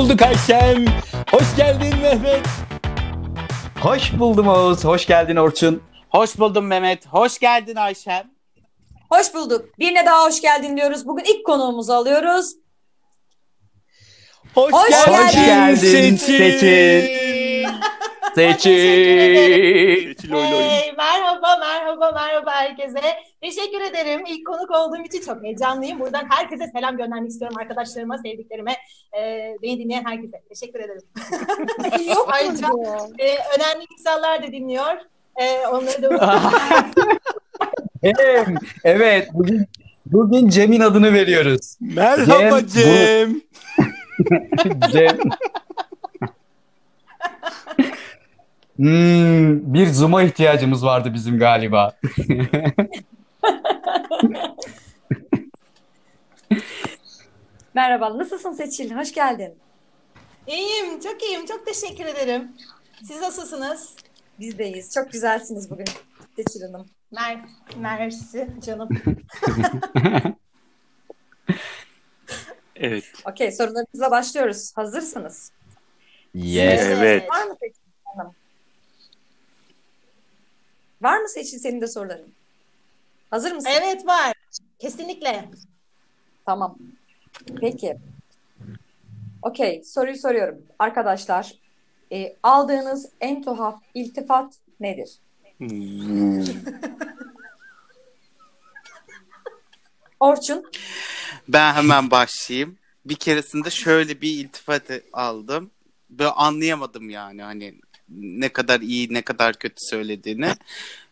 bulduk Ayşem. Hoş geldin Mehmet. Hoş buldum Oğuz. Hoş geldin Orçun. Hoş buldum Mehmet. Hoş geldin Ayşem. Hoş bulduk. Birine daha hoş geldin diyoruz. Bugün ilk konuğumuzu alıyoruz. Hoş, Hoş geldin, geldin Seçil. Seçil. Seçil. Seçil oy oy. Hey, merhaba, merhaba, merhaba herkese. Teşekkür ederim. İlk konuk olduğum için çok heyecanlıyım. Buradan herkese selam göndermek istiyorum. Arkadaşlarıma, sevdiklerime, e, beni dinleyen herkese. Teşekkür ederim. Ayrıca e, önemli insanlar da dinliyor. E, onları da Evet, evet. Bugün, bugün Cem'in adını veriyoruz. Merhaba Cem, Cem. Cem. Hmm, bir zoom'a ihtiyacımız vardı bizim galiba. Merhaba. Nasılsın Seçil? Hoş geldin. iyiyim, çok iyiyim. Çok teşekkür ederim. Siz nasılsınız? Biz deyiz. Çok güzelsiniz bugün Seçil Hanım. Mer mersi canım. Evet. Okey sorularımızla başlıyoruz. Hazırsınız. Yes. Evet. Var mı Seçil Hanım? Var mı Seçil senin de soruların? Hazır mısın? Evet var. Kesinlikle. Tamam. Peki. Okey, soruyu soruyorum. Arkadaşlar, e, aldığınız en tuhaf iltifat nedir? Hmm. Orçun, Ben hemen başlayayım. Bir keresinde şöyle bir iltifat aldım. Böyle anlayamadım yani hani ne kadar iyi ne kadar kötü söylediğini.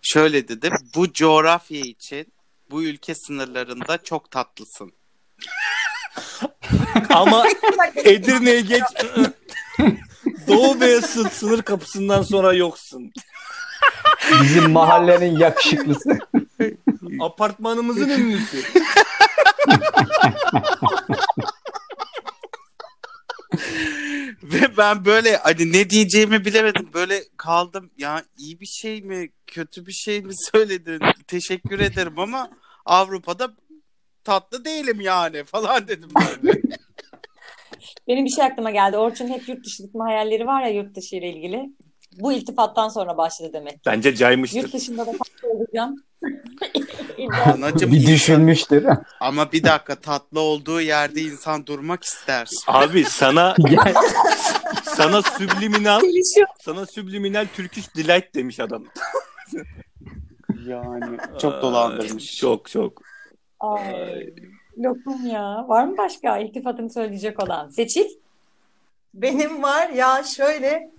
Şöyle dedi. Bu coğrafya için bu ülke sınırlarında çok tatlısın. Ama Edirne'ye geç. Doğu Beyazıt sınır kapısından sonra yoksun. Bizim mahallenin yakışıklısı. Apartmanımızın ünlüsü. Ve ben böyle hani ne diyeceğimi bilemedim. Böyle kaldım. Ya iyi bir şey mi, kötü bir şey mi söyledin? Teşekkür ederim ama Avrupa'da tatlı değilim yani falan dedim böyle. benim bir şey aklıma geldi. Orçun hep yurt dışı gitme hayalleri var ya yurt dışı ile ilgili. Bu iltifattan sonra başladı demek. Bence caymıştır. Yurt dışında da tatlı olacağım. Anacığım Bir insan- düşünmüştür. ama bir dakika tatlı olduğu yerde insan durmak ister. Abi sana sana subliminal sana subliminal Turkish delight demiş adam. Yani çok dolandırmış. Çok çok. Ay, lokum ya. Var mı başka iltifatını söyleyecek olan? Seçil? Benim var ya şöyle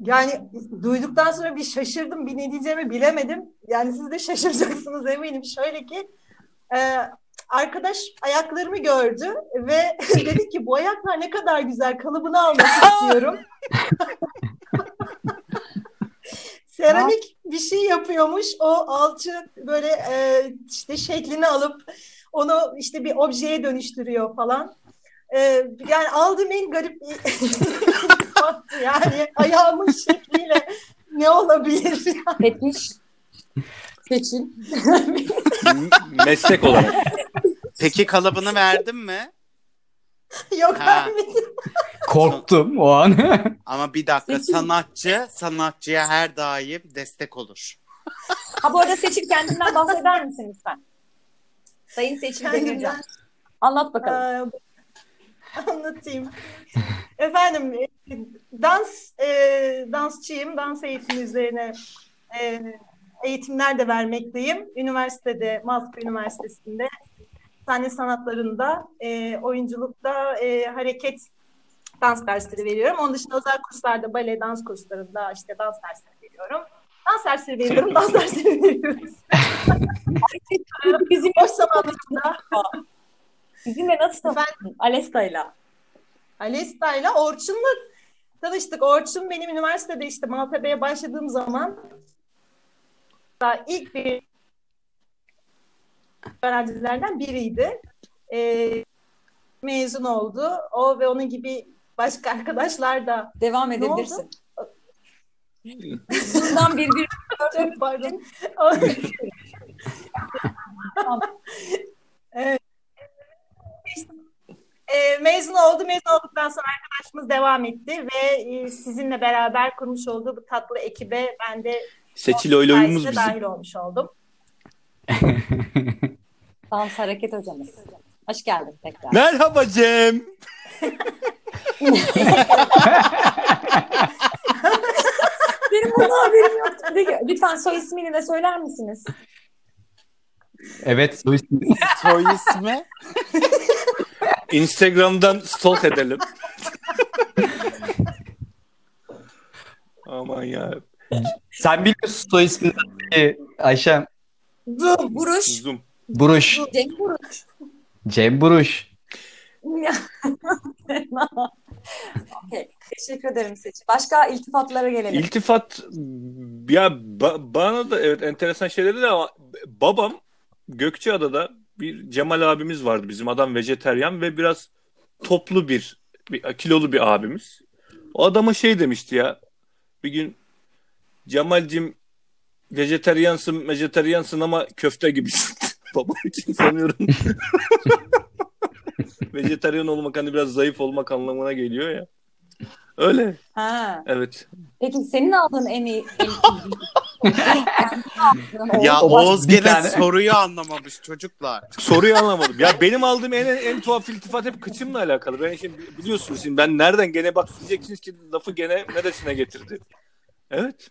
yani duyduktan sonra bir şaşırdım bir ne diyeceğimi bilemedim. Yani siz de şaşıracaksınız eminim. Şöyle ki e, arkadaş ayaklarımı gördü ve dedi ki bu ayaklar ne kadar güzel kalıbını almak istiyorum. Seramik bir şey yapıyormuş. O alçı böyle e, işte şeklini alıp onu işte bir objeye dönüştürüyor falan. E, yani aldığım en garip iltifattı. yani ayağımın şekliyle ne olabilir? Fetiş? Seçil? M- Meslek olarak. Peki kalıbını verdin mi? Yok Ha. vermedim. Korktum o an. Ama bir dakika sanatçı sanatçıya her daim destek olur. Ha bu arada Seçil kendinden bahseder misin lütfen? Sayın Seçil Demircan. Kendimden Anlat bakalım. Ee, anlatayım. Efendim e, dans e, dansçıyım. Dans eğitimi üzerine e, eğitimler de vermekteyim. Üniversitede, Maltepe Üniversitesi'nde sahne sanatlarında, e, oyunculukta e, hareket dans dersleri veriyorum. Onun dışında özel kurslarda, bale dans kurslarında işte dans dersleri veriyorum. Dans dersleri veriyorum, dans dersleri veriyoruz. Bizim, Boş zamanlarında bizimle nasıl tanıştın? Alesta'yla. Alesta'yla Orçun'la tanıştık. Orçun benim üniversitede işte Maltepe'ye başladığım zaman daha ilk bir öğrencilerden biriydi. Ee, mezun oldu. O ve onun gibi başka arkadaşlar da Devam edebilirsin. Bundan bir çok pardon. evet. E, mezun oldu. Mezun olduktan sonra arkadaşımız devam etti ve e, sizinle beraber kurmuş olduğu bu tatlı ekibe ben de Seçil sayesinde bizim. dahil olmuş oldum. Dans hareket hocamız. Hoş geldin tekrar. Merhaba Cem. Benim bundan haberim yoktu. Lütfen soy ismini de söyler misiniz? Evet. soy ismi- Soy ismi. Instagram'dan stalk edelim. Aman ya. Sen biliyorsun soy ismini Ee, Ayşem. Zoom. Buruş. Zoom. Buruş. Cem Buruş. Cem Buruş. Okey. Teşekkür ederim Seçil. Başka iltifatlara gelelim. İltifat ya ba- bana da evet enteresan şeyleri de ama babam Gökçeada'da bir Cemal abimiz vardı bizim adam vejeteryan ve biraz toplu bir, bir kilolu bir abimiz. O adama şey demişti ya bir gün Cemal'cim vejeteryansın vejeteryansın ama köfte gibisin. Babam için sanıyorum. Vejeteryan olmak hani biraz zayıf olmak anlamına geliyor ya. Öyle. Ha. Evet. Peki senin aldığın en iyi en iyi Ya Oğuz gene tane- soruyu anlamamış çocuklar. Soruyu anlamadım. Ya benim aldığım en en tuhaf iltifat hep kıçımla alakalı. Ben şimdi biliyorsunuz şimdi ben nereden gene bak diyeceksiniz ki lafı gene neresine getirdi. Evet.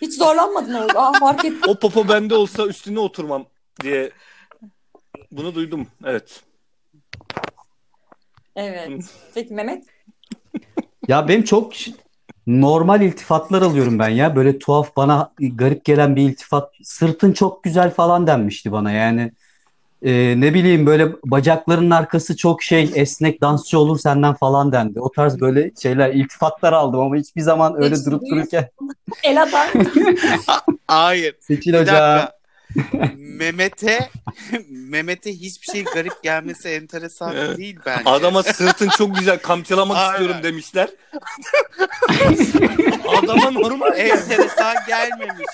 Hiç zorlanmadın Oğuz. Aa fark ettim. O popo bende olsa üstüne oturmam diye bunu duydum. Evet. Evet. Peki Mehmet? Ya benim çok normal iltifatlar alıyorum ben ya. Böyle tuhaf bana garip gelen bir iltifat. Sırtın çok güzel falan denmişti bana yani. Ee, ne bileyim böyle bacaklarının arkası çok şey esnek dansçı olur senden falan dendi. O tarz böyle şeyler iltifatlar aldım ama hiçbir zaman öyle Peki, durup iyi. dururken El atar. Hayır. Seçil Bir Hoca dakika. Mehmet'e Mehmet'e hiçbir şey garip gelmesi enteresan Evet. değil bence. Adama sırtın çok güzel kamçılamak Aynen. istiyorum demişler. Adama normal. enteresan gelmemiş.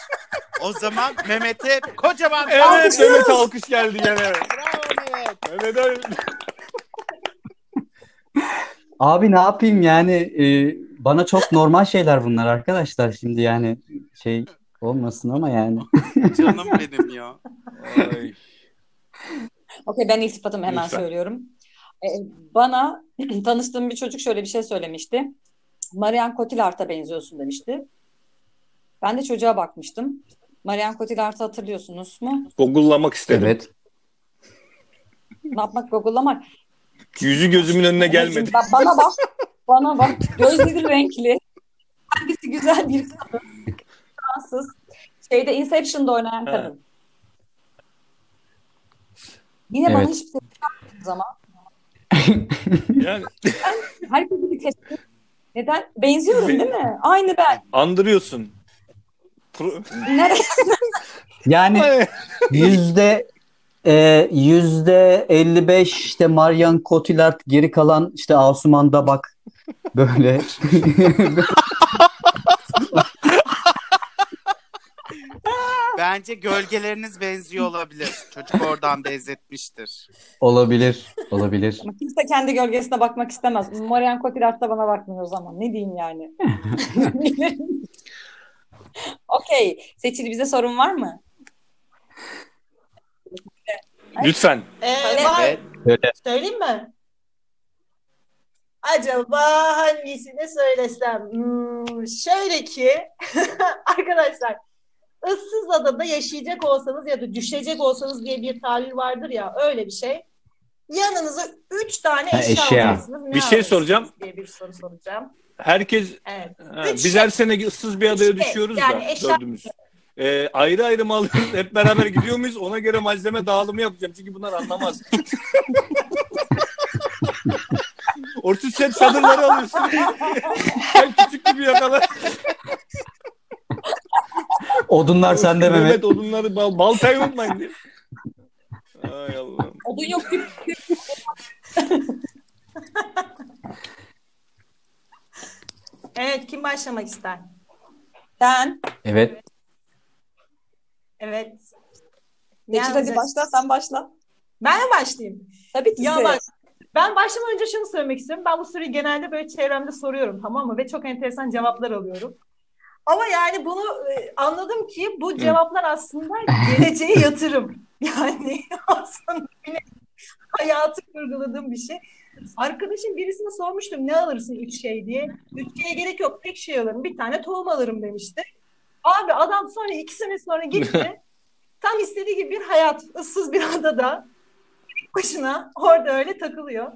O zaman Mehmet'e kocaman Evet Mehmet alkış geldi gene. Bravo Mehmet. Abi ne yapayım yani e, bana çok normal şeyler bunlar arkadaşlar şimdi yani şey olmasın ama yani. Canım benim ya. Ay. Okey ben iltifatımı hemen Lütfen. söylüyorum. Ee, bana tanıştığım bir çocuk şöyle bir şey söylemişti. Marianne Cotillard'a benziyorsun demişti. Ben de çocuğa bakmıştım. Marianne Cotillard'ı hatırlıyorsunuz mu? Google'lamak istedim. Evet. Ne yapmak, google'lamak. Yüzü gözümün önüne gelmedi. Ba- Bana bak. Bana bak. Gözleri renkli. Hangisi güzel bir kadın. Fransız. Şeyde Inception'da oynayan Ha. kadın. Yine bana Evet. hiçbir şey yapmadınız ama. Yani Herkesi bir test. Neden? Benziyorum değil mi? Aynı ben. andırıyorsun. Pro-? Yani yüzde e, yüzde 55 işte Marion Cotillard geri kalan işte Asuman'da bak böyle. Bence gölgeleriniz benziyor olabilir. Çocuk oradan benzetmiştir. olabilir. Olabilir. Ama kimse kendi gölgesine bakmak istemez. Marianne Cotillard da bana bakmıyor o zaman. Ne diyeyim yani? Okey. Seçil bize sorun var mı? Lütfen. Ee, Evet. Söyleyeyim mi? Acaba hangisini söylesem? Hmm, şöyle ki arkadaşlar ıssız adada yaşayacak olsanız ya da düşecek olsanız diye bir tabir vardır ya öyle bir şey. Yanınıza üç tane Ha, eşya, eşya. alacaksınız. Ne Bir şey alırsınız soracağım. diye bir soru soracağım. Herkes Evet. ha, Üç biz şey. her sene ıssız bir adaya Üç şey. düşüyoruz Yani da eşya- dördümüz. Ee, ayrı ayrı mı alıyoruz? Hep beraber gidiyor muyuz? Ona göre malzeme dağılımı yapacağım. Çünkü bunlar anlamaz. Orçun sen çadırları alıyorsun. sen küçük gibi yakala. Odunlar sende Mehmet. Mehmet odunları bal, baltayı unutmayın diye. Ay Allah'ım. Odun yok. küp- küp. Evet kim başlamak ister? Sen. Evet. Evet. Seçil hadi başla sen başla. Ben mi başlayayım? Tabii ki Ya bak Ben başlamadan önce şunu söylemek istiyorum. Ben bu soruyu genelde böyle çevremde soruyorum tamam mı? Ve çok enteresan cevaplar alıyorum. Ama yani bunu e, anladım ki bu cevaplar aslında geleceğe yatırım. Yani aslında hayatı kurguladığım bir şey. Arkadaşım birisine sormuştum ne alırsın üç şey diye. Üç şeye gerek yok tek şey alırım. Bir tane tohum alırım demişti. Abi adam sonra iki sene sonra gitti. Tam istediği gibi bir hayat ıssız bir adada başına orada öyle takılıyor.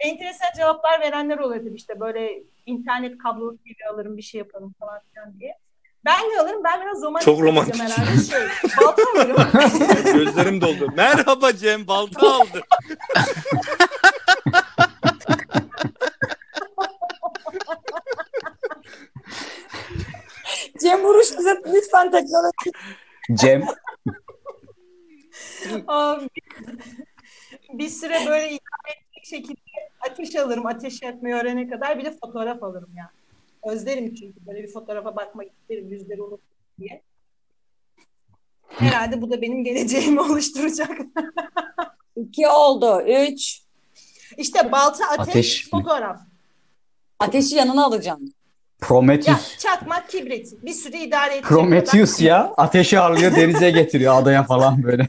Enteresan cevaplar verenler oluyor işte böyle internet kablosu gibi alırım bir şey yapalım falan filan diye. Ben ne alırım? Ben biraz romantik Çok romantik. herhalde. Şey, balta alırım. Gözlerim doldu. Merhaba Cem balta aldı. Cem Vuruş bize lütfen teknoloji. Cem Abi, bir süre böyle idare edecek şekilde ateş alırım. Ateş etmeyi öğrene kadar bir de fotoğraf alırım yani. Özlerim çünkü böyle bir fotoğrafa bakmak isterim yüzleri unuttum diye. Herhalde bu da benim geleceğimi oluşturacak. İki oldu. Üç. İşte balta, ateş, Ateş. fotoğraf. Ateşi yanına alacağım. Ya Prometheus. çakmak, kibrit. Bir süre idare edecek Prometheus kadar. ya. Ateşi alıyor denize getiriyor adaya falan böyle.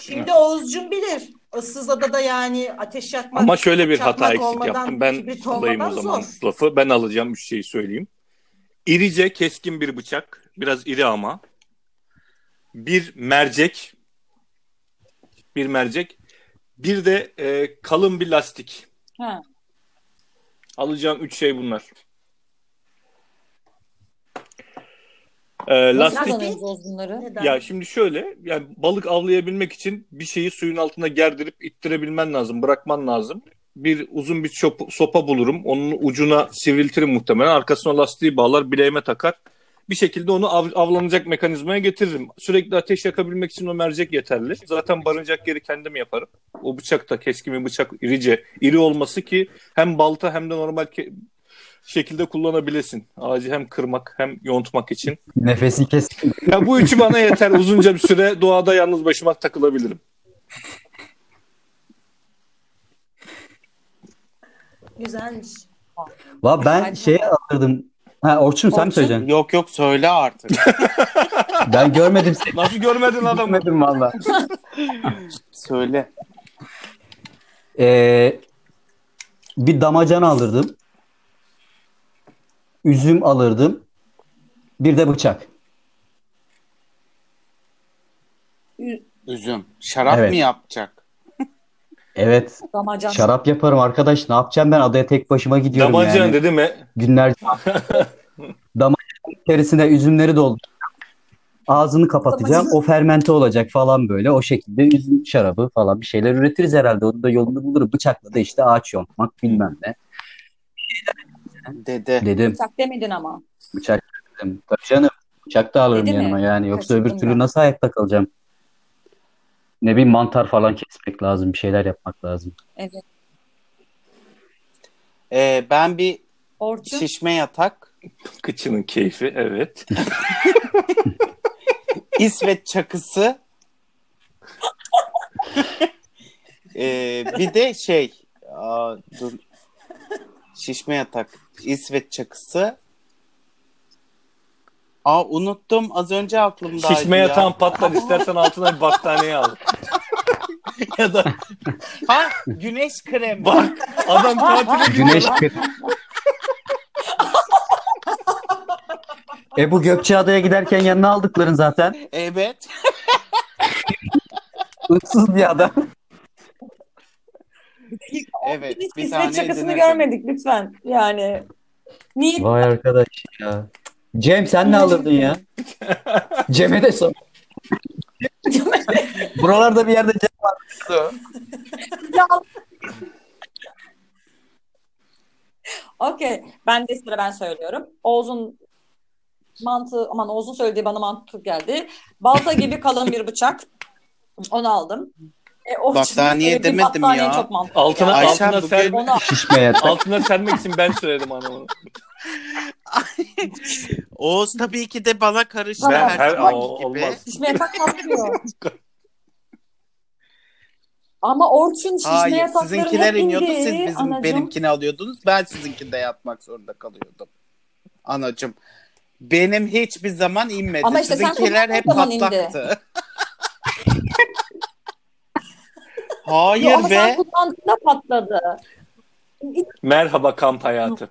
Şimdi Oğuzcum bilir. Issız adada yani ateş yakmak, Ama şöyle bir hata eksik olmadan, yaptım. Ben alayım o zaman zor. lafı. Ben alacağım üç şeyi söyleyeyim. İrice keskin bir bıçak. Biraz iri ama. Bir mercek. Bir mercek. Bir de e, kalın bir lastik. Ha. Alacağım üç şey bunlar. E, lastik bunları? Ya şimdi şöyle yani balık avlayabilmek için bir şeyi suyun altına gerdirip ittirebilmen lazım, bırakman lazım. Bir uzun bir çop- sopa bulurum. Onun ucuna sivriltirim muhtemelen. Arkasına lastiği bağlar, bileğime takar. Bir şekilde onu av- avlanacak mekanizmaya getiririm. Sürekli ateş yakabilmek için o mercek yeterli. Zaten barınacak yeri kendim yaparım. O bıçak da keskin bir bıçak irice, iri olması ki hem balta hem de normal ke- şekilde kullanabilesin. Ağacı hem kırmak hem yontmak için. Nefesi kes. Ya bu üçü bana yeter. Uzunca bir süre doğada yalnız başıma takılabilirim. Güzelmiş. Va ben şey alırdım. Ha Orçun sen mi söyleyeceksin? Yok yok söyle artık. Ben görmedim seni. Nasıl görmedin adamı? Görmedim valla. söyle. Ee, bir damacana alırdım. Üzüm alırdım. Bir de bıçak. Üzüm. Şarap Evet. mı yapacak? Evet. Damacan. Şarap yaparım arkadaş. Ne yapacağım ben adaya tek başıma gidiyorum Damacan yani. dedi mi? Günlerce. Damacanın içerisine üzümleri dolduracağım. Ağzını kapatacağım. O fermente olacak falan böyle. O şekilde üzüm şarabı falan bir şeyler üretiriz herhalde. Onu da yolunu buluruz. Bıçakla da işte ağaç yontmak bilmem ne. Dede. Dedim. Bıçak demedin ama. Bıçak dedim. Tabii canım. Bıçak da alırım Dedi mi? yanıma yani. Yoksa Kaçırdım öbür türlü ben. nasıl ayakta kalacağım? Ne bileyim mantar falan kesmek lazım. Bir şeyler yapmak lazım. Evet. Ee, ben bir Orçun. şişme yatak. Kıçının keyfi evet. İsveç çakısı. Ee, bir de şey aa, dur. Şişme yatak. İsveç çakısı. Aa unuttum. Az önce aklımdaydı Şişme ya. yatağın patlar istersen altına bir battaniye al. ya da Ha güneş kremi. bak adam tatile gidiyor. Güneş E bu Gökçeada'ya giderken yanına aldıkların zaten. Evet. Issız bir ada. Evet. Hiç Bir İsveç tane şakasını görmedik lütfen. Yani. Niye? Vay arkadaş ya. Cem sen ne alırdın ya? Cem'e de sor. Buralarda bir yerde Cem var. Okey. Ben de sıra ben söylüyorum. Oğuz'un mantığı, aman Oğuz'un söylediği bana mantık geldi. Balta gibi kalın bir bıçak. Onu aldım. E, Orçun'un Battaniye söylediği demedim battaniye ya. Çok mantıklı. Altına yani. Ayşe altına bugün- ser, Onu Şişmeye. altına sermek için ben söyledim anamı. Oğuz tabii ki de bana karıştı Ben- her her- o- gibi. olmaz. şişmeye tak kalkmıyor. Ama Orçun şişme Hayır yatakları sizinkiler iniyordu indi. siz bizim Anacığım. benimkini alıyordunuz. Ben sizinkinde yatmak zorunda kalıyordum. Anacım. Benim hiçbir zaman inmedi. Ama işte sen Sizinkiler hep patlaktı. Yo, Hayır ama sen be. kullandığında patladı. Merhaba kamp hayatı.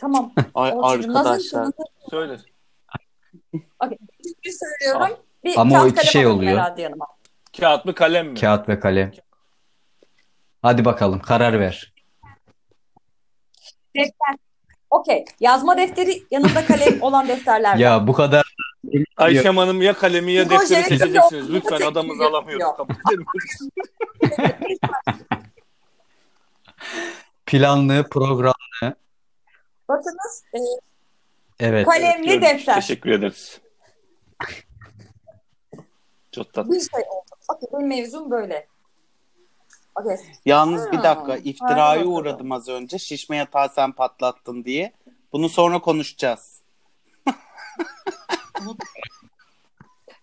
Tamam. Ay arkadaşlar. Söyle. Bir söylüyorum. Bir Ama o iki kalem şey oluyor. Kağıt mı kalem mi? Kağıt ve kalem. Hadi bakalım karar ver. Defter. Okey. Yazma defteri yanında kalem olan defterler. Ya bu kadar Ayşem Hanım ya kalemi ya Bu defteri seçeceksiniz. Lütfen adamımızı alamıyoruz. Kabul edemiyoruz. planlı, programlı. Bakınız e, Evet. kalemli defter. Teşekkür ederiz. Çok tatlı. Bir şey oldu. Okey benim mevzum böyle. Okey. Yalnız bir Ha, dakika iftiraya bakalım. uğradım az önce. Şişme yatağı sen patlattın diye. Bunu sonra konuşacağız.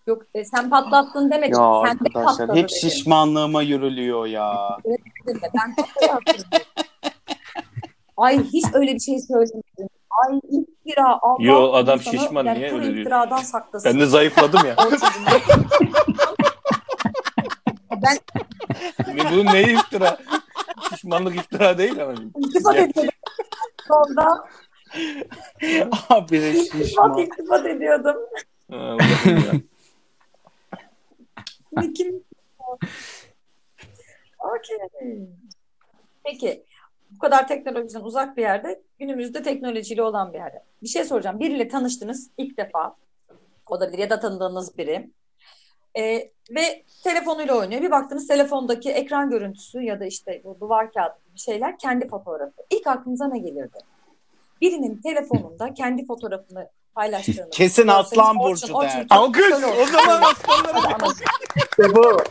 Yok e, sen patlattın demedim. Ya sen de arkadaşlar hep dedim. şişmanlığıma yürülüyor ya. Ben patlattım. Ay hiç öyle bir şey söylemedim. Ay iftira. Allah Yo, adam sana şişman, yani niye öyle iftiradan saklasın. Ben de zayıfladım ya. Ben Ne, bunun neyi iftira? Şişmanlık iftira değil ama. iltifat Ya. ediyordum. Abi iltifat şişman. iltifat ediyordum. Allah'ım ya. Kim? Okey. Peki. Bu kadar teknolojiden uzak bir yerde, günümüzde teknolojiyle olan bir yerde. Bir şey soracağım. Biriyle tanıştınız ilk defa. Olabilir ya da tanıdığınız biri. Ee, ve telefonuyla oynuyor. Bir baktınız telefondaki ekran görüntüsü ya da işte bu duvar kağıdı bir şeyler kendi fotoğrafı. İlk aklınıza ne gelirdi? Birinin telefonunda kendi fotoğrafını paylaştığını. Kesin Aslan Burcu der. Alkış. O zaman aslanlara Hadi ama-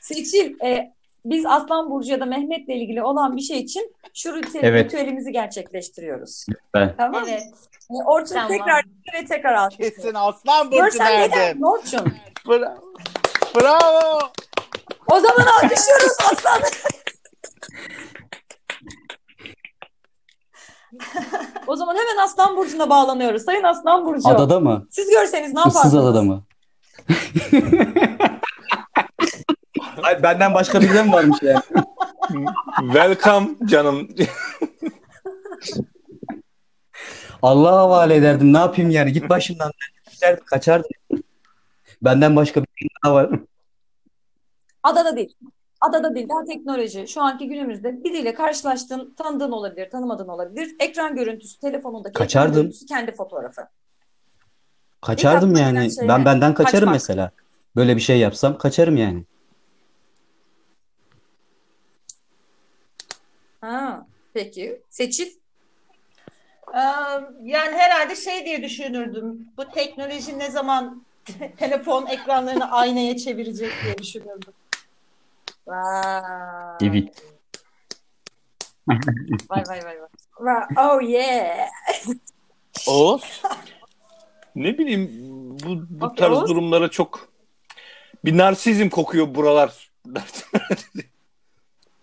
Seçil, e, biz Aslan Burcu ya da Mehmet'le ilgili olan bir şey için şu ritüel- Evet. ritüelimizi gerçekleştiriyoruz. Ben. Tamam? Evet. E, Orçun Tamam. tekrar ve tekrar alkışlıyor. Kesin Aslan Burcu Görsen neden derdim. Orçun? Bravo. Bravo. O zaman alkışlıyoruz Aslan. o zaman hemen Aslan Burcu'na bağlanıyoruz. Sayın Aslan Burcu. Adada mı? Siz görseniz ne yapardınız? Issız adada mı? Ay, benden başka biri de mi varmış yani? Welcome canım. Allah'a havale ederdim. Ne yapayım yani? Git başımdan. Kaçardım. Benden başka bir şey daha var. Adada değil. Adada değil. Daha teknoloji. Şu anki günümüzde biriyle karşılaştığın, tanıdığın olabilir, tanımadığın olabilir. Ekran görüntüsü, telefonundaki ekran Kaçardım. görüntüsü kendi fotoğrafı. Kaçardım gelen yani. şey Ben benden kaçarım Kaçmak. mesela. Böyle bir şey yapsam kaçarım yani. Ha, peki. Seçil. Ee, Yani herhalde şey diye düşünürdüm. Bu teknoloji ne zaman telefon ekranlarını aynaya çevirecek diye düşünürdüm. Vay. Evet. Vay vay vay vay. Vay, Oh yeah. Oğuz. Ne bileyim bu, bu Okey, tarz Oğuz. durumlara çok bir narsizm kokuyor buralar.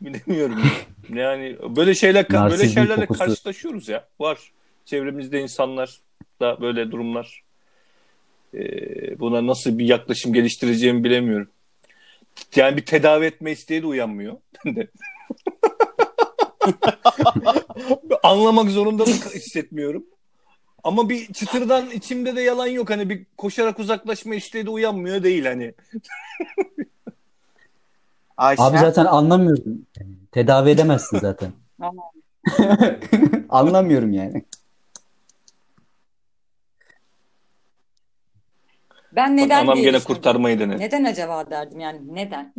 Bilemiyorum. Yani böyle şeyler böyle şeylerle kokusu. karşılaşıyoruz ya. Var. Çevremizde insanlar da böyle durumlar. Ee, buna nasıl bir yaklaşım geliştireceğimi bilemiyorum. Yani bir tedavi etme isteği de uyanmıyor. Anlamak zorunda da hissetmiyorum. Ama bir çıtırdan içimde de yalan yok. Hani bir koşarak uzaklaşma isteği de uyanmıyor değil hani. Ayşe. Abi zaten anlamıyorum. Tedavi edemezsin zaten. Anlamıyorum yani. Ben Bak, neden anam gene kurtarmayı denedi. Neden acaba derdim yani neden?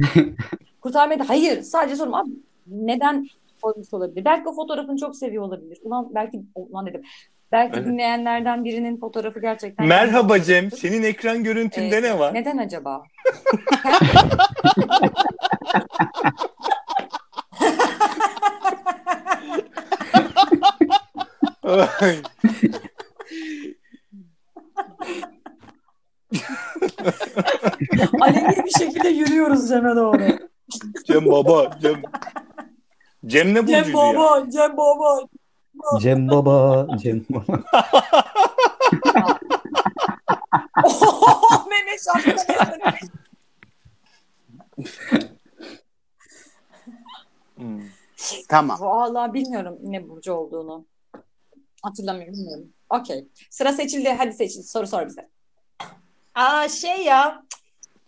Kurtarmayı da hayır sadece sorum abi neden koymuş olabilir? Belki o fotoğrafını çok seviyor olabilir. Ulan belki ulan dedim. Belki Evet. dinleyenlerden birinin fotoğrafı gerçekten Merhaba Cem, senin ekran görüntünde Ee, ne var? Neden acaba? Ay, Cem'e doğru. Cem baba. Cem. Cem ne Cem burcuydu ya? baba, Cem baba. Cem Baba, Cem Baba. Mehmet Şahsen. Hmm. Tamam. Vallahi bilmiyorum ne burcu olduğunu. Hatırlamıyorum, bilmiyorum. Okey. Sıra seçildi. Hadi seçil. Soru sor bize. Aa şey ya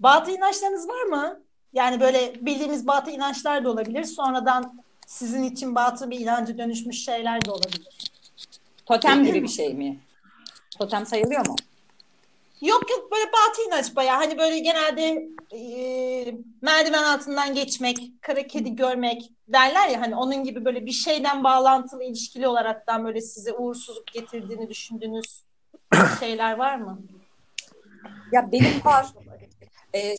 batı inançlarınız var mı? Yani böyle bildiğimiz batı inançlar da olabilir. Sonradan sizin için batı bir inanca dönüşmüş şeyler de olabilir. Totem gibi bir şey mi? Totem sayılıyor mu? Yok yok böyle batı inanç bayağı hani böyle genelde e, merdiven altından geçmek, kara kedi görmek derler ya hani onun gibi böyle bir şeyden bağlantılı ilişkili olaraktan böyle size uğursuzluk getirdiğini düşündüğünüz şeyler var mı? Ya benim var. Ee,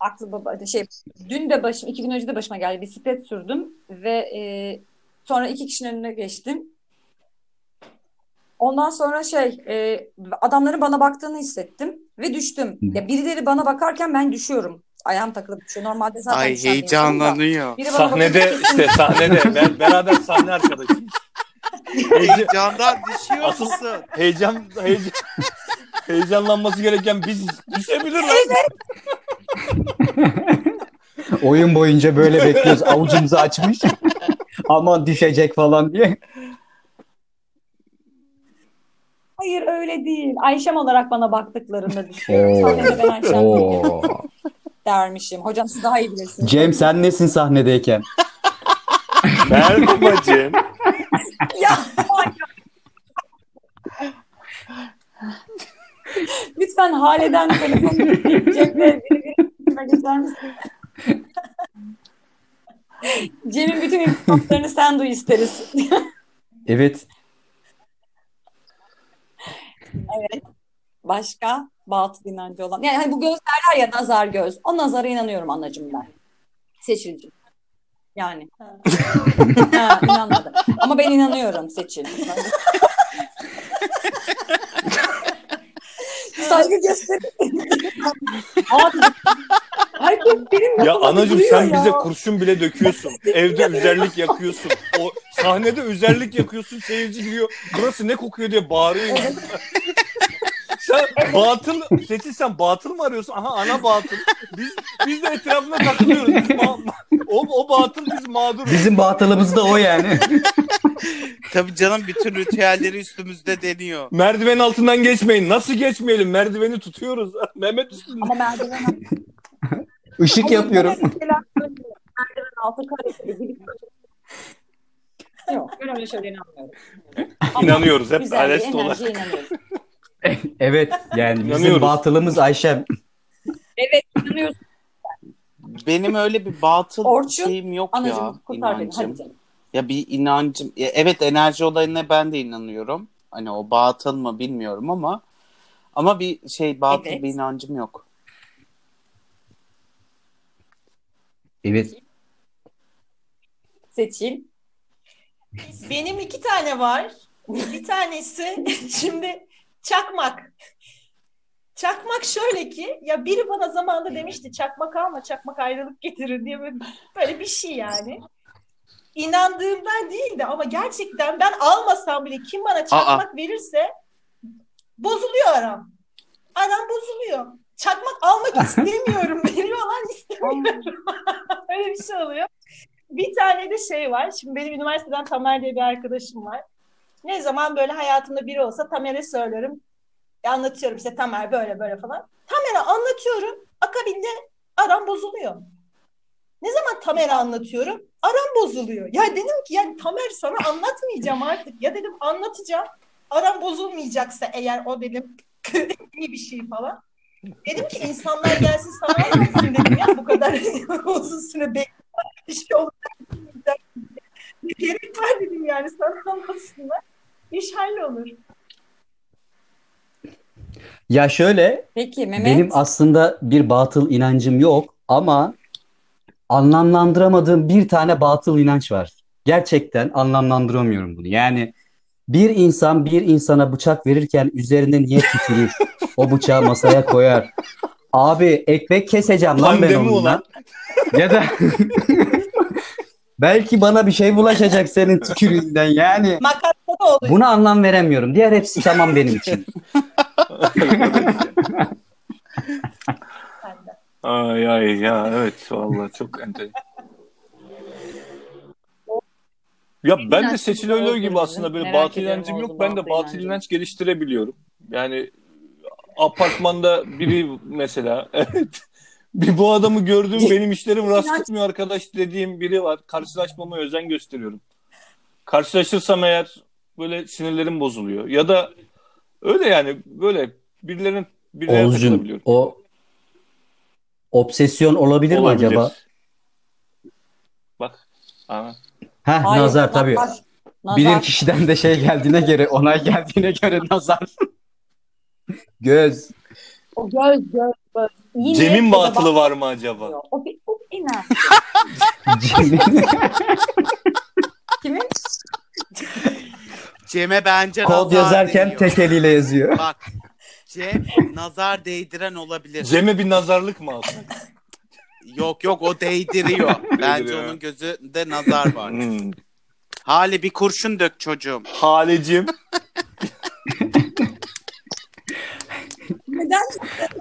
aklı baba şey dün de başım iki gün önce de başıma geldi bisiklet sürdüm ve e, sonra iki kişinin önüne geçtim. Ondan sonra şey e, adamların bana baktığını hissettim ve düştüm. Ya birileri bana bakarken ben düşüyorum. Ayağım takılıp düşüyor. Normalde zaten Ay heyecanlanıyor. Sahnede bakınca- işte sahnede ben, beraber sahne arkadaşıyız. Heyecan, Heyecandan düşüyor Asıl- musun? heyecan, heyecan heyecanlanması gereken biz düşebilirler. Oyun boyunca böyle bekliyoruz. Avucumuzu açmış. Aman düşecek falan diye. Hayır öyle değil. Ayşem olarak bana baktıklarında düşüyorum. Oo. Sahnede ben Ayşem Oo. dermişim. Hocam siz daha iyi bilirsiniz. Cem sen nesin sahnedeyken? Merhaba Cem. Ya Lütfen Hale'den telefon Cem'le biri biri geçer misin? Cem'in bütün iltifatlarını sen duy isteriz. Evet. Başka batıl inancı olan. Yani hani bu göz derler ya nazar göz. O nazara inanıyorum anacığım ben. Seçilci. Yani. ha, inanmadı. Ama ben inanıyorum Seçil. Saygı gösterin. Abi, herkes benim Ya gülüyor sen ya. bize kurşun bile döküyorsun. Evde üzerlik yakıyorsun. O sahnede üzerlik yakıyorsun. Seyirci giriyor. Burası ne kokuyor diye bağırıyor. sen batıl Seçil sen batıl mı arıyorsun? Aha ana batıl. Biz biz de etrafına takılıyoruz. Biz ma- o, o batıl biz mağduruz. Bizim batılımız da o yani. Tabii canım bütün ritüelleri üstümüzde deniyor. Merdiven altından geçmeyin. Nasıl geçmeyelim? Merdiveni tutuyoruz. Mehmet üstünde. Ama merdiven Işık yapıyorum. Merdiven altı gidip Yok ben öyle şeylere inanmıyorum. İnanıyoruz. Hep güzel bir Alest olarak. enerjiye inanıyoruz. Evet yani bizim İnanıyoruz. batılımız Ayşem. Evet inanıyoruz. Benim öyle bir batıl Orçun, şeyim yok ya. Anacığım kurtar beni inancım. hadi canım. Ya bir inancım. ya evet enerji olayına ben de inanıyorum. Hani o batıl mı bilmiyorum ama ama bir şey batıl Evet. bir inancım yok. Evet. Seçil. Benim iki tane var. Bir tanesi şimdi çakmak. Çakmak şöyle ki ya biri bana zamanında demişti çakmak alma çakmak ayrılık getirir diye böyle bir şey yani. İnandığımdan değildi ama gerçekten ben almasam bile kim bana çakmak verirse bozuluyor aram. Aram bozuluyor. Çakmak almak istemiyorum. Veriyorlar istemiyorum. Öyle bir şey oluyor. Bir tane de şey var. Şimdi benim üniversiteden Tamer diye bir arkadaşım var. Ne zaman böyle hayatımda biri olsa Tamer'e söylerim. E, anlatıyorum işte Tamer böyle böyle falan. Tamer'e anlatıyorum. Akabinde aram bozuluyor. Ne zaman Tamer'e anlatıyorum? Aram bozuluyor. Ya dedim ki yani Tamer sana anlatmayacağım artık. Ya dedim anlatacağım. Aram bozulmayacaksa eğer o dedim iyi bir şey falan. Dedim ki insanlar gelsin sana anlatsın dedim ya bu kadar uzun süre beklemek bir şey olacak. Gerek var dedim yani sana anlatsınlar. İş hallolur. Ya şöyle Peki Mehmet. benim aslında bir batıl inancım yok ama anlamlandıramadığım bir tane batıl inanç var. Gerçekten anlamlandıramıyorum bunu. Yani bir insan bir insana bıçak verirken üzerine niye tükürür? O bıçağı masaya koyar. Abi ekmek keseceğim lan ben Pandemi onunla. ulan. Ya da belki bana bir şey bulaşacak senin tükürüğünden yani. Buna anlam veremiyorum. Diğer hepsi tamam benim için. ay ay ya evet vallahi çok enter. Ya ben de Seçil oldu gibi aslında böyle Merak batıl ediyorum inancım oldu yok. Ben de batıl inanç geliştirebiliyorum. Yani apartmanda biri mesela evet bir bu adamı gördüğüm benim işlerim rast gitmiyor arkadaş dediğim biri var. Karşılaşmama özen gösteriyorum. Karşılaşırsam eğer böyle sinirlerim bozuluyor. Ya da öyle yani böyle birilerinin birilerine Oğuzcum takılabiliyorum. o obsesyon olabilir, mi Olabilir. acaba? Bak. Aa. Heh, Hayır, nazar tabii. nazar. Bilir kişiden de şey geldiğine göre, onay geldiğine göre nazar. Göz. O göz göz göz. İyi Cem'in batılı var mı acaba? O bir, o bir inanç. Kimin? Cem'e bence Kod nazar yazarken değiyor. tek eliyle yazıyor. Bak Cem nazar değdiren olabilir. Cem'e bir nazarlık mı alsın? Yok yok o değdiriyor. Bence Değdiriyor. onun gözünde nazar var. Hmm. Hali bir kurşun dök çocuğum. Halecim. Neden?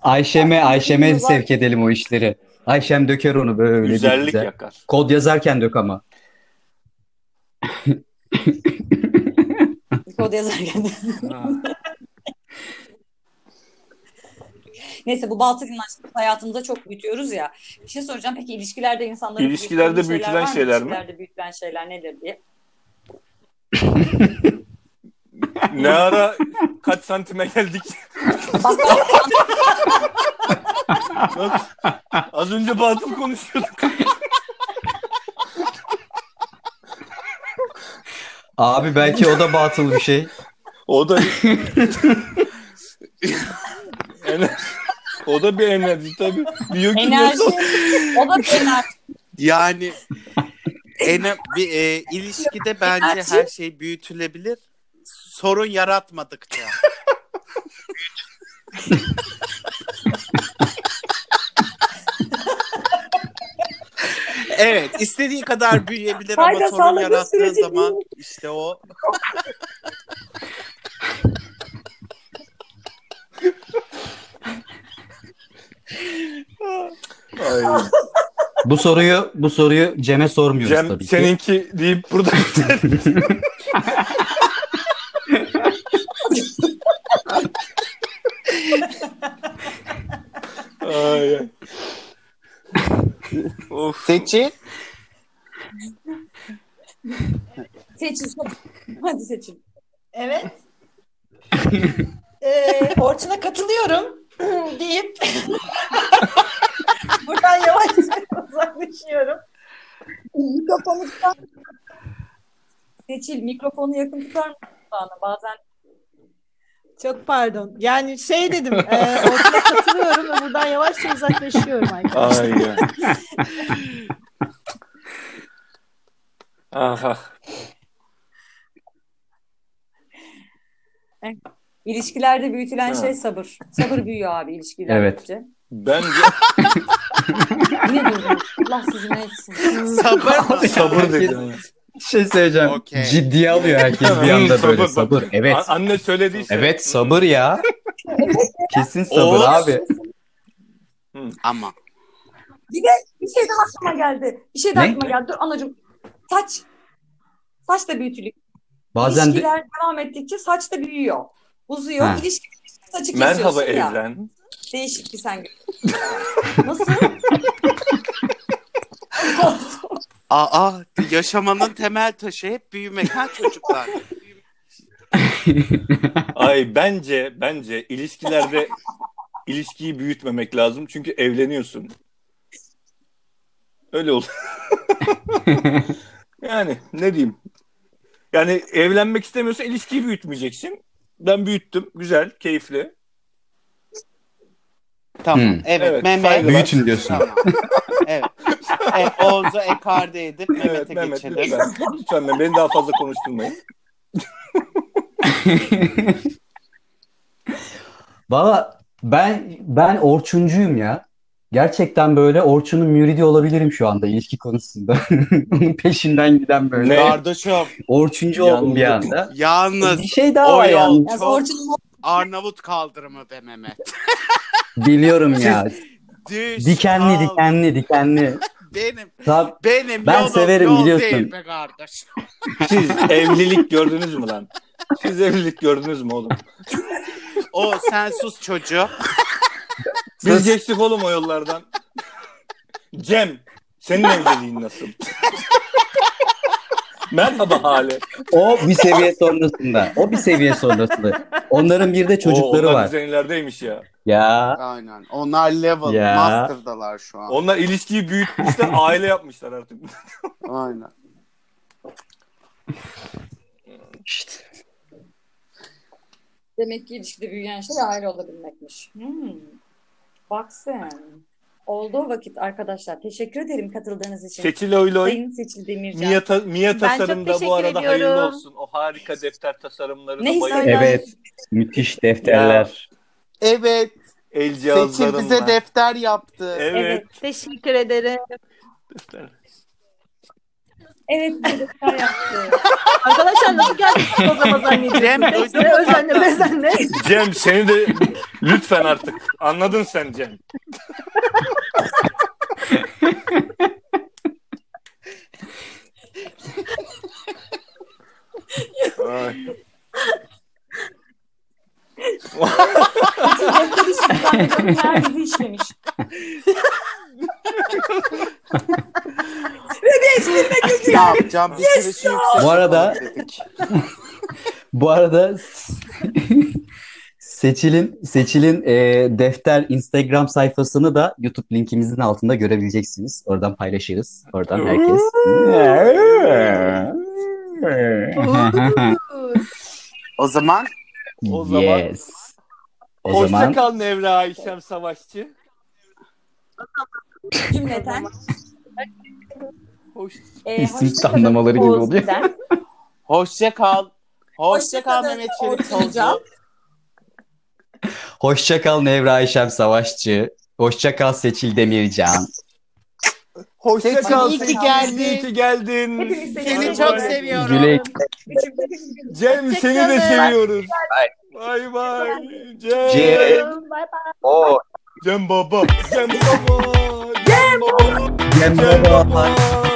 Ayşem'e, Ayşem'e sevk edelim o işleri. Ayşem döker onu böyle bir Güzellik güzel. yakar. Kod yazarken dök ama. Kod yazarken. Ha. Neyse bu batıl inançları hayatımızda çok büyütüyoruz ya. Bir şey soracağım. Peki ilişkilerde insanların İlişkilerde büyütülen var mı? şeyler mi? İlişkilerde büyütülen şeyler nedir diye. Ne ara kaç santime geldik? Nasıl? Az önce batıl konuşuyorduk. Abi belki o da batıl bir şey. O da o da bir enerji tabii. Biyokimyasal. enerji. O da bir enerji. Yani en, bir e, ilişkide bence Enerji. her şey büyütülebilir. Sorun yaratmadıkça. evet, istediği kadar büyüyebilir ama Fayda sorun sağladığı yarattığı sürece zaman işte o Ay. Bu soruyu bu soruyu Cem'e sormuyoruz Cem tabii ki. seninki deyip burada Ay, ay. of. seçin. Seçil. Hadi seçil. Evet. Ee, Orçun'a katılıyorum deyip buradan yavaşça uzaklaşıyorum. Mikrofonu tutar Seçil mikrofonu yakın tutar mısın bana? Bazen Çok pardon. Yani şey dedim, e, Orçun'a katılıyorum ve buradan yavaşça uzaklaşıyorum arkadaşlar. Ay ya. Aha. İlişkilerde büyütülen Ha. şey sabır. Sabır büyüyor abi ilişkiler Evet. Bence Yine durdum. Allah sizi ne etsin. Sabır mı? sabır dedi. şey söyleyeceğim. Okey. Ciddiye alıyor herkes bir anda Hmm, böyle bak. sabır. Evet. A- anne söylediyse. Evet sabır ya. Kesin sabır Oğuz. abi. Ama Bir de bir şey daha aklıma geldi. Bir şey daha Ne? aklıma geldi. Dur anacığım. Saç. Saç da büyütülüyor. Bazen de İlişkiler devam ettikçe saç da büyüyor. Uzuyor. Ha. İlişki saçı Merhaba ya. evlen. Değişik bir sen. Nasıl? aa yaşamanın temel taşı hep büyümek ha çocuklar. Ay bence bence ilişkilerde ilişkiyi büyütmemek lazım çünkü evleniyorsun. Öyle olur. yani ne diyeyim? Yani evlenmek istemiyorsan ilişkiyi büyütmeyeceksin. Ben büyüttüm. Güzel, keyifli. Tamam. Hmm. Evet, Evet, Mehmet. saygılar. büyütün diyorsun. Tamam. evet. evet. Oğuz'u ekarde edip Evet Mehmet'e Mehmet geçelim. lütfen. Lütfen beni daha fazla konuşturmayın. Valla Ben ben Orçuncuyum ya. Gerçekten böyle Orçun'un müridi olabilirim şu anda ilişki konusunda. Onun peşinden giden böyle. Ne? Kardeşim Orçuncu oldum bir anda. yalnız Bir şey daha o var yani. Çok Orçun'un Arnavut kaldırımı be Mehmet. Biliyorum ya. Düş, Dikenli dikenli dikenli. Benim Tab benim Ben yolum severim, yol biliyorsun. değil be kardeş. Siz evlilik gördünüz mü lan? Siz evlilik gördünüz mü oğlum? O sen sus çocuğu. Biz Sus. geçtik oğlum o yollardan. Cem, senin evliliğin nasıl? Merhaba Hale. o bir seviye sonrasında. O bir seviye sonrasında. Onların bir de çocukları Oo, onlar var. bizden ilerideymiş ya. Ya Aynen. Onlar level Ya. master'dalar şu an. Onlar ilişkiyi büyütmüşler, aile yapmışlar artık. Aynen. işte. demek ki ilişkide büyüyen şey aile olabilmekmiş. Hmm. Bak sen. Olduğu vakit arkadaşlar. Teşekkür ederim katıldığınız için. Seçil Oyloy, Sayın Seçil Demircan. Mia, ta- Mia tasarımda teşekkür bu arada hayırlı ediyorum. olsun. O harika defter tasarımlarına Ne bayılıyorum. hissediyorsun? Evet. Müthiş defterler. Evet. El Seçil bize defter yaptı. Evet. Evet, teşekkür ederim. defter. Evet, bir defter yaptı. Arkadaşlar nasıl geldiniz programa zannediyorsunuz? Cem, duydun mu özenle bezenle. Cem seni de lütfen artık. Anladın sen Cem. Ay. Seçil defter işini zannediyorum. Yer bizi işlemiş. Ne yapacağım? Bir kere şu yüksek Bu arada-. Bu arada Seçil'in Seçil'in e, defter Instagram sayfasını da YouTube linkimizin altında görebileceksiniz. Oradan paylaşırız. Oradan herkes. O zaman O zaman- yes. O Hoşça zaman kal Nevra Ayşem Savaşçı. Cümleten. Hoş. E, hoşça kalın tanımlamaları gibi oluyor. Giden. hoşça kal. Hoşça kal Mehmet Şerif. Tozlu. hoşça kal Nevra Ayşem Savaşçı. Hoşça kal Seçil Demircan. Hoşça Seçil, kal. iyi ki geldin. iyi ki geldin. Seni çok Bay bay. seviyorum. Güle Cem seni de seviyoruz. Bay bay. Cem. Cem. Bye bye. O Cem baba. Cem baba. Cem baba. Cem Cem Baba. baba.